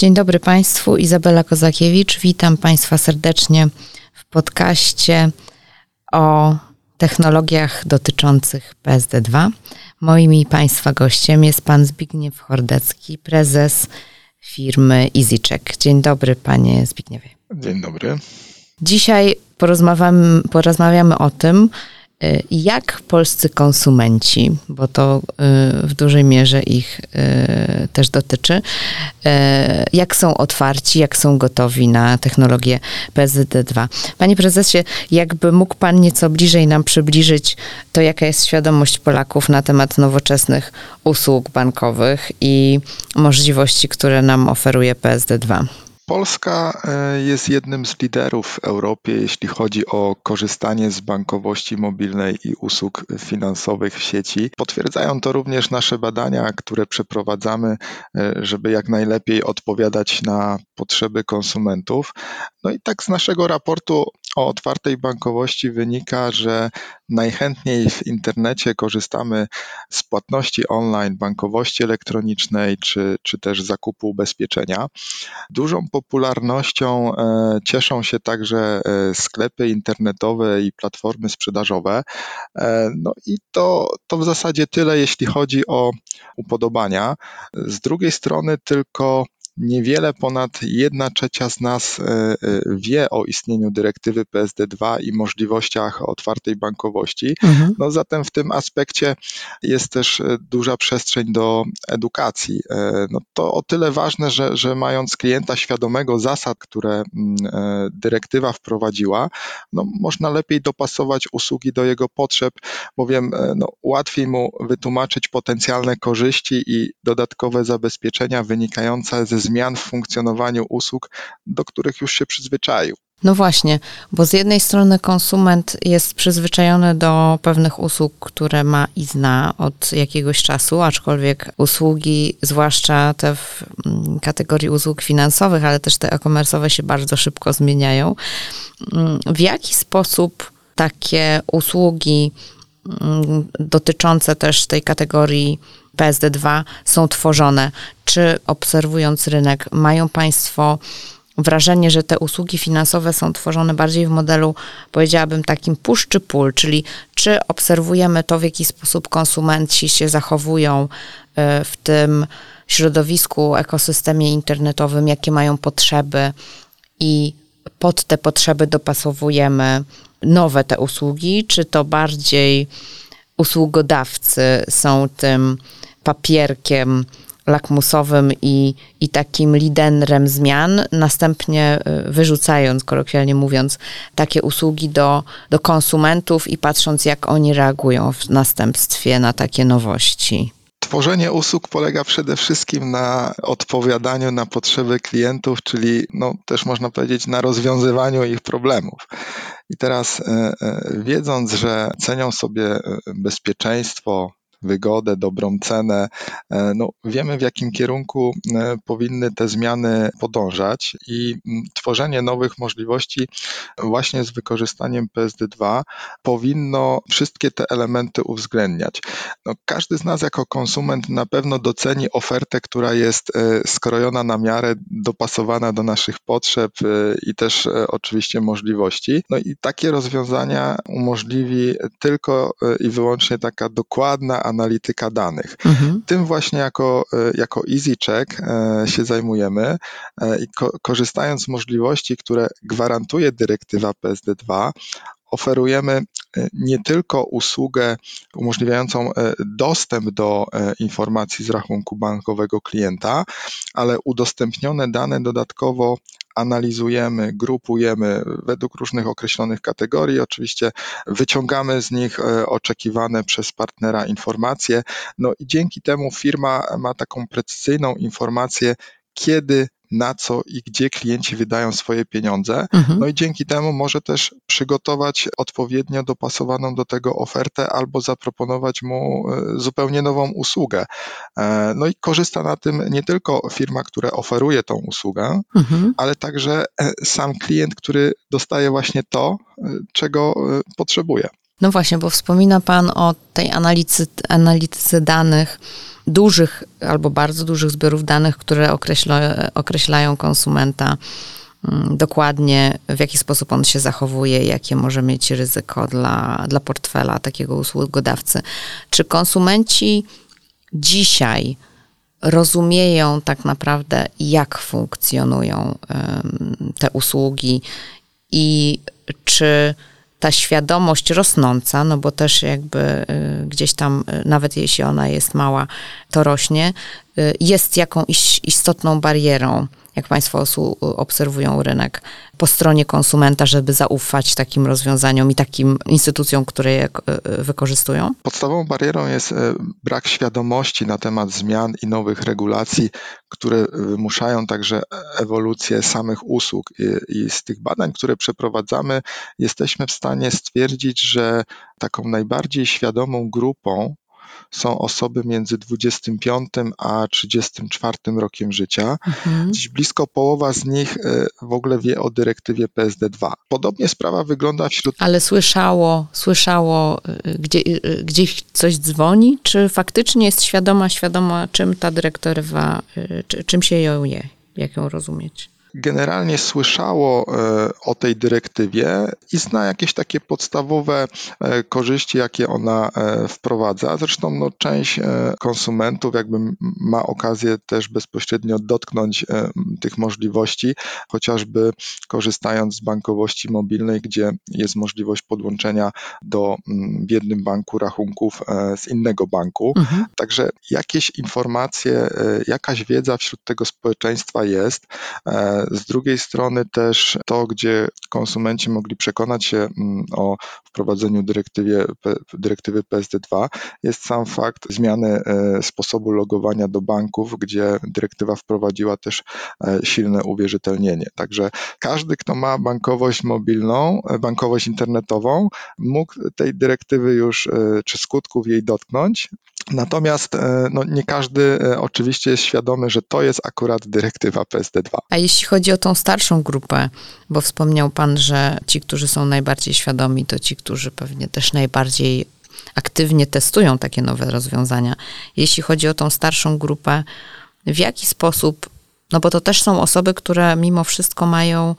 Dzień dobry Państwu, Izabela Kozakiewicz. Witam Państwa serdecznie w podcaście o technologiach dotyczących PSD2. Moim i Państwa gościem jest Pan Zbigniew Chordecki, prezes firmy EasyCheck. Dzień dobry Panie Zbigniewie. Dzień dobry. Dzisiaj porozmawiamy, porozmawiamy o tym, jak polscy konsumenci, bo to y, w dużej mierze ich y, też dotyczy, jak są otwarci, jak są gotowi na technologię PSD2. Panie prezesie, jakby mógł Pan nieco bliżej nam przybliżyć to, jaka jest świadomość Polaków na temat nowoczesnych usług bankowych i możliwości, które nam oferuje PSD2? Polska e, jest jednym z liderów w Europie, jeśli chodzi o korzystanie z bankowości mobilnej i usług finansowych w sieci. Potwierdzają to również nasze badania, które przeprowadzamy, e, żeby jak najlepiej odpowiadać na potrzeby konsumentów. No i tak z naszego raportu o otwartej bankowości wynika, że najchętniej w internecie korzystamy z płatności online, bankowości elektronicznej czy, czy też zakupu ubezpieczenia. Dużą popularnością e, cieszą się także e, sklepy internetowe i platformy sprzedażowe. E, no i to, to w zasadzie tyle, jeśli chodzi o upodobania. Z drugiej strony tylko Niewiele ponad jedna trzecia z nas e, e, wie o istnieniu dyrektywy PSD2 i możliwościach otwartej bankowości. Mhm. No zatem w tym aspekcie jest też e, duża przestrzeń do edukacji. No to o tyle ważne, że, że mając klienta świadomego zasad, które mm, dyrektywa wprowadziła, no można lepiej dopasować usługi do jego potrzeb, bowiem no, łatwiej mu wytłumaczyć potencjalne korzyści i dodatkowe zabezpieczenia wynikające ze zmian w funkcjonowaniu usług, do których już się przyzwyczaił. No właśnie, bo z jednej strony konsument jest przyzwyczajony do pewnych usług, które ma i zna od jakiegoś czasu, aczkolwiek usługi, zwłaszcza te w mm, kategorii usług finansowych, ale też te e-commerce'owe się bardzo szybko zmieniają. Mm, w jaki sposób takie usługi mm, dotyczące też tej kategorii PSD2 są tworzone? Czy obserwując rynek, mają Państwo wrażenie, że te usługi finansowe są tworzone bardziej w modelu, powiedziałabym, takim push czy pull, czyli czy obserwujemy to, w jaki sposób konsumenci się zachowują e, w tym środowisku, ekosystemie internetowym, jakie mają potrzeby i pod te potrzeby dopasowujemy nowe te usługi, czy to bardziej usługodawcy są tym papierkiem lakmusowym i, i takim liderem zmian, następnie y, wyrzucając, kolokwialnie mówiąc, takie usługi do, do konsumentów i patrząc, jak oni reagują w następstwie na takie nowości. Tworzenie usług polega przede wszystkim na odpowiadaniu na potrzeby klientów, czyli no, też można powiedzieć na rozwiązywaniu ich problemów. I teraz, e, e, wiedząc, że cenią sobie e, bezpieczeństwo, wygodę, dobrą cenę. E, no, wiemy, w jakim kierunku e, powinny te zmiany podążać i mm, tworzenie nowych możliwości właśnie z wykorzystaniem PSD2 powinno wszystkie te elementy uwzględniać. No, każdy z nas jako konsument na pewno doceni ofertę, która jest e, skrojona na miarę, dopasowana do naszych potrzeb i też oczywiście możliwości. No i takie rozwiązania umożliwi tylko i wyłącznie taka dokładna analityka danych. Mhm. Tym właśnie jako, e, jako EasyCheck e, się zajmujemy e, i ko korzystając z możliwości, które gwarantuje dyrektywa PSD2, oferujemy nie tylko usługę umożliwiającą dostęp do informacji z rachunku bankowego klienta, ale udostępnione dane dodatkowo analizujemy, grupujemy według różnych określonych kategorii. Oczywiście wyciągamy z nich e, oczekiwane przez partnera informacje. No i dzięki temu firma ma taką precyzyjną informację, kiedy na co i gdzie klienci wydają swoje pieniądze. Mhm. No i dzięki temu może też przygotować odpowiednio dopasowaną do tego ofertę albo zaproponować mu e, zupełnie nową usługę. E, no i korzysta na tym nie tylko firma, która oferuje tą usługę, mhm. ale także e, sam klient, który dostaje właśnie to, czego potrzebuje. No właśnie, bo wspomina Pan o tej analizy, analityce danych, dużych albo bardzo dużych zbiorów danych, które określa, określają konsumenta mm, dokładnie, w jaki sposób on się zachowuje, jakie może mieć ryzyko dla, dla portfela takiego usługodawcy. Czy konsumenci dzisiaj rozumieją tak naprawdę, jak funkcjonują te usługi i czy ta świadomość rosnąca, no bo też jakby y, gdzieś tam, y, nawet jeśli ona jest mała, to rośnie, y, jest jakąś istotną barierą jak Państwo obserwują rynek po stronie konsumenta, żeby zaufać takim rozwiązaniom i takim instytucjom, które je e, wykorzystują? Podstawową barierą jest e, brak świadomości na temat zmian i nowych regulacji, które wymuszają także ewolucję samych usług. I z tych badań, które przeprowadzamy, jesteśmy w stanie stwierdzić, że taką najbardziej świadomą grupą są osoby między 25 a 34 rokiem życia. Mhm. Dziś blisko połowa z nich e, w ogóle wie o dyrektywie PSD2. Podobnie sprawa wygląda wśród. Ale słyszało, słyszało, e, gdzie, e, gdzieś coś dzwoni, czy faktycznie jest świadoma, świadoma, czym ta dyrektywa, czym się ją je, jak ją rozumieć? Generalnie słyszało e, o tej dyrektywie i zna jakieś takie podstawowe e, korzyści, jakie ona e, wprowadza. Zresztą no, część konsumentów jakby ma okazję też bezpośrednio dotknąć tych możliwości, chociażby korzystając z bankowości mobilnej, gdzie jest możliwość podłączenia do w jednym banku rachunków z innego banku. Mhm. Także jakieś informacje, jakaś wiedza wśród tego społeczeństwa jest. Z drugiej strony też to, gdzie konsumenci mogli przekonać się mm, o wprowadzeniu dyrektywie, dyrektywy PSD2, jest sam fakt zmiany e, sposobu logowania do banków, gdzie dyrektywa wprowadziła też e, silne uwierzytelnienie. Także każdy, kto ma bankowość mobilną, e, bankowość internetową, mógł tej dyrektywy już, czy skutków jej dotknąć, Natomiast no, nie każdy oczywiście jest świadomy, że to jest akurat dyrektywa PSD2. A jeśli chodzi o tą starszą grupę, bo wspomniał Pan, że ci, którzy są najbardziej świadomi, to ci, którzy pewnie też najbardziej aktywnie testują takie nowe rozwiązania. Jeśli chodzi o tą starszą grupę, w jaki sposób, no bo to też są osoby, które mimo wszystko mają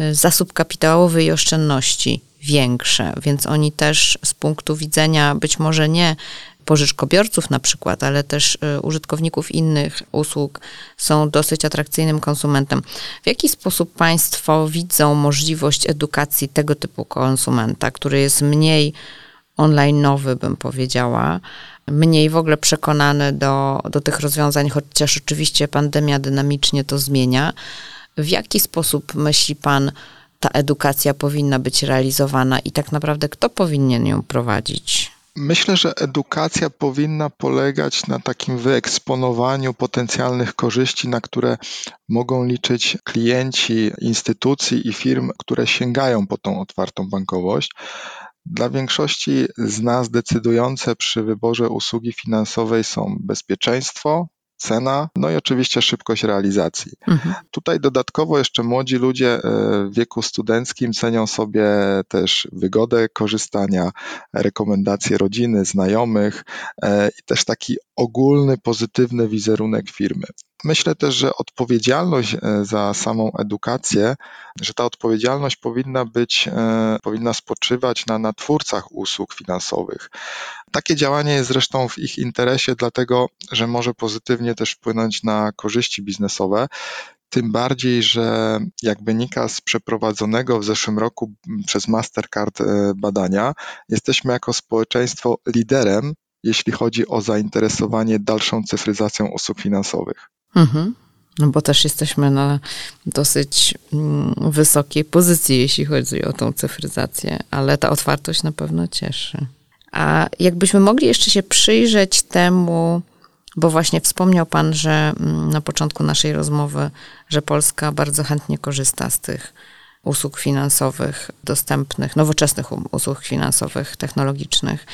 y, zasób kapitałowy i oszczędności większe, więc oni też z punktu widzenia być może nie pożyczkobiorców na przykład, ale też y, użytkowników innych usług są dosyć atrakcyjnym konsumentem. W jaki sposób Państwo widzą możliwość edukacji tego typu konsumenta, który jest mniej online'owy, bym powiedziała, mniej w ogóle przekonany do, do tych rozwiązań, chociaż oczywiście pandemia dynamicznie to zmienia. W jaki sposób myśli Pan, ta edukacja powinna być realizowana i tak naprawdę kto powinien ją prowadzić? Myślę, że edukacja powinna polegać na takim wyeksponowaniu potencjalnych korzyści, na które mogą liczyć klienci instytucji i firm, które sięgają po tą otwartą bankowość. Dla większości z nas decydujące przy wyborze usługi finansowej są bezpieczeństwo, cena, no i oczywiście szybkość realizacji. Mhm. Tutaj dodatkowo jeszcze młodzi ludzie e, w wieku studenckim cenią sobie też wygodę korzystania, rekomendacje rodziny, znajomych e, i też taki ogólny, pozytywny wizerunek firmy. Myślę też, że odpowiedzialność e, za samą edukację, że ta odpowiedzialność powinna być, powinna spoczywać na, na twórcach usług finansowych. Takie działanie jest zresztą w ich interesie, dlatego że może pozytywnie też wpłynąć na korzyści biznesowe. Tym bardziej, że jak wynika z przeprowadzonego w zeszłym roku przez Mastercard e, badania, jesteśmy jako społeczeństwo liderem, jeśli chodzi o zainteresowanie dalszą cyfryzacją usług finansowych. Mhm. No bo też jesteśmy na dosyć mm, wysokiej pozycji, jeśli chodzi o tą cyfryzację, ale ta otwartość na pewno cieszy. A jakbyśmy mogli jeszcze się przyjrzeć temu, Bo właśnie wspomniał Pan, że mm, na początku naszej rozmowy, że Polska bardzo chętnie korzysta z tych usług finansowych dostępnych, nowoczesnych usług finansowych, technologicznych.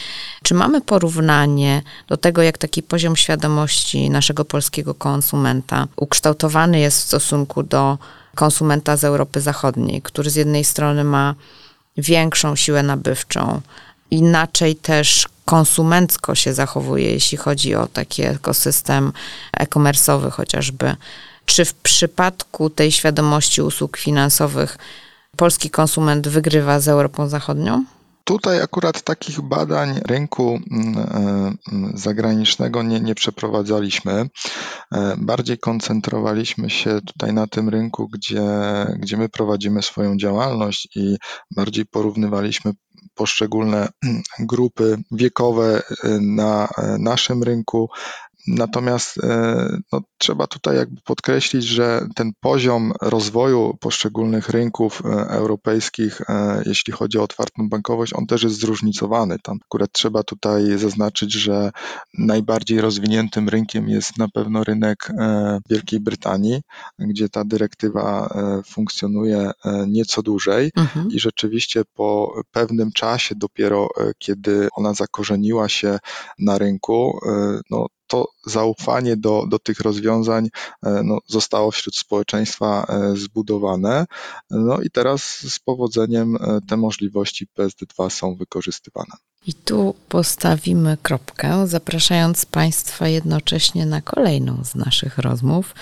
Czy mamy porównanie do tego, jak taki poziom świadomości naszego polskiego konsumenta ukształtowany jest w stosunku do konsumenta z Europy Zachodniej, który z jednej strony ma większą siłę nabywczą, inaczej też konsumencko się zachowuje, jeśli chodzi o taki ekosystem e-commerce'owy chociażby. Czy w przypadku tej świadomości usług finansowych polski konsument wygrywa z Europą Zachodnią? Tutaj akurat takich badań rynku mm, e, zagranicznego nie, nie przeprowadzaliśmy. E, bardziej koncentrowaliśmy się tutaj na tym rynku, gdzie, gdzie my prowadzimy swoją działalność i bardziej porównywaliśmy poszczególne grupy wiekowe e, na naszym rynku Natomiast e, no, trzeba tutaj jakby podkreślić, że ten poziom rozwoju poszczególnych rynków e, europejskich, e, jeśli chodzi o otwartą bankowość, on też jest zróżnicowany. Tam akurat trzeba tutaj zaznaczyć, że najbardziej rozwiniętym rynkiem jest na pewno rynek Wielkiej Brytanii, gdzie ta dyrektywa funkcjonuje nieco dłużej mhm. i rzeczywiście po pewnym czasie dopiero, kiedy ona zakorzeniła się na rynku, no, to zaufanie do, do tych rozwiązań e, no, zostało wśród społeczeństwa e, zbudowane. No i teraz z powodzeniem e, te możliwości PSD2 są wykorzystywane. I tu postawimy kropkę, zapraszając Państwa jednocześnie na kolejną z naszych rozmów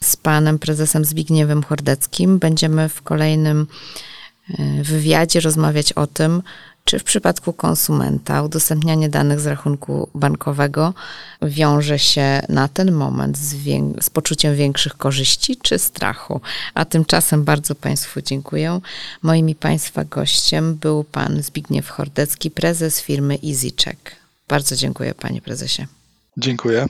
z panem prezesem Zbigniewem Chordeckim. Będziemy w kolejnym wywiadzie rozmawiać o tym, czy w przypadku konsumenta udostępnianie danych z rachunku bankowego wiąże się na ten moment z, z, poczuciem większych korzyści czy strachu? A tymczasem bardzo Państwu dziękuję. Moim i Państwa gościem był Pan Zbigniew Chordecki, prezes firmy EasyCheck. Bardzo dziękuję Panie Prezesie. Dziękuję.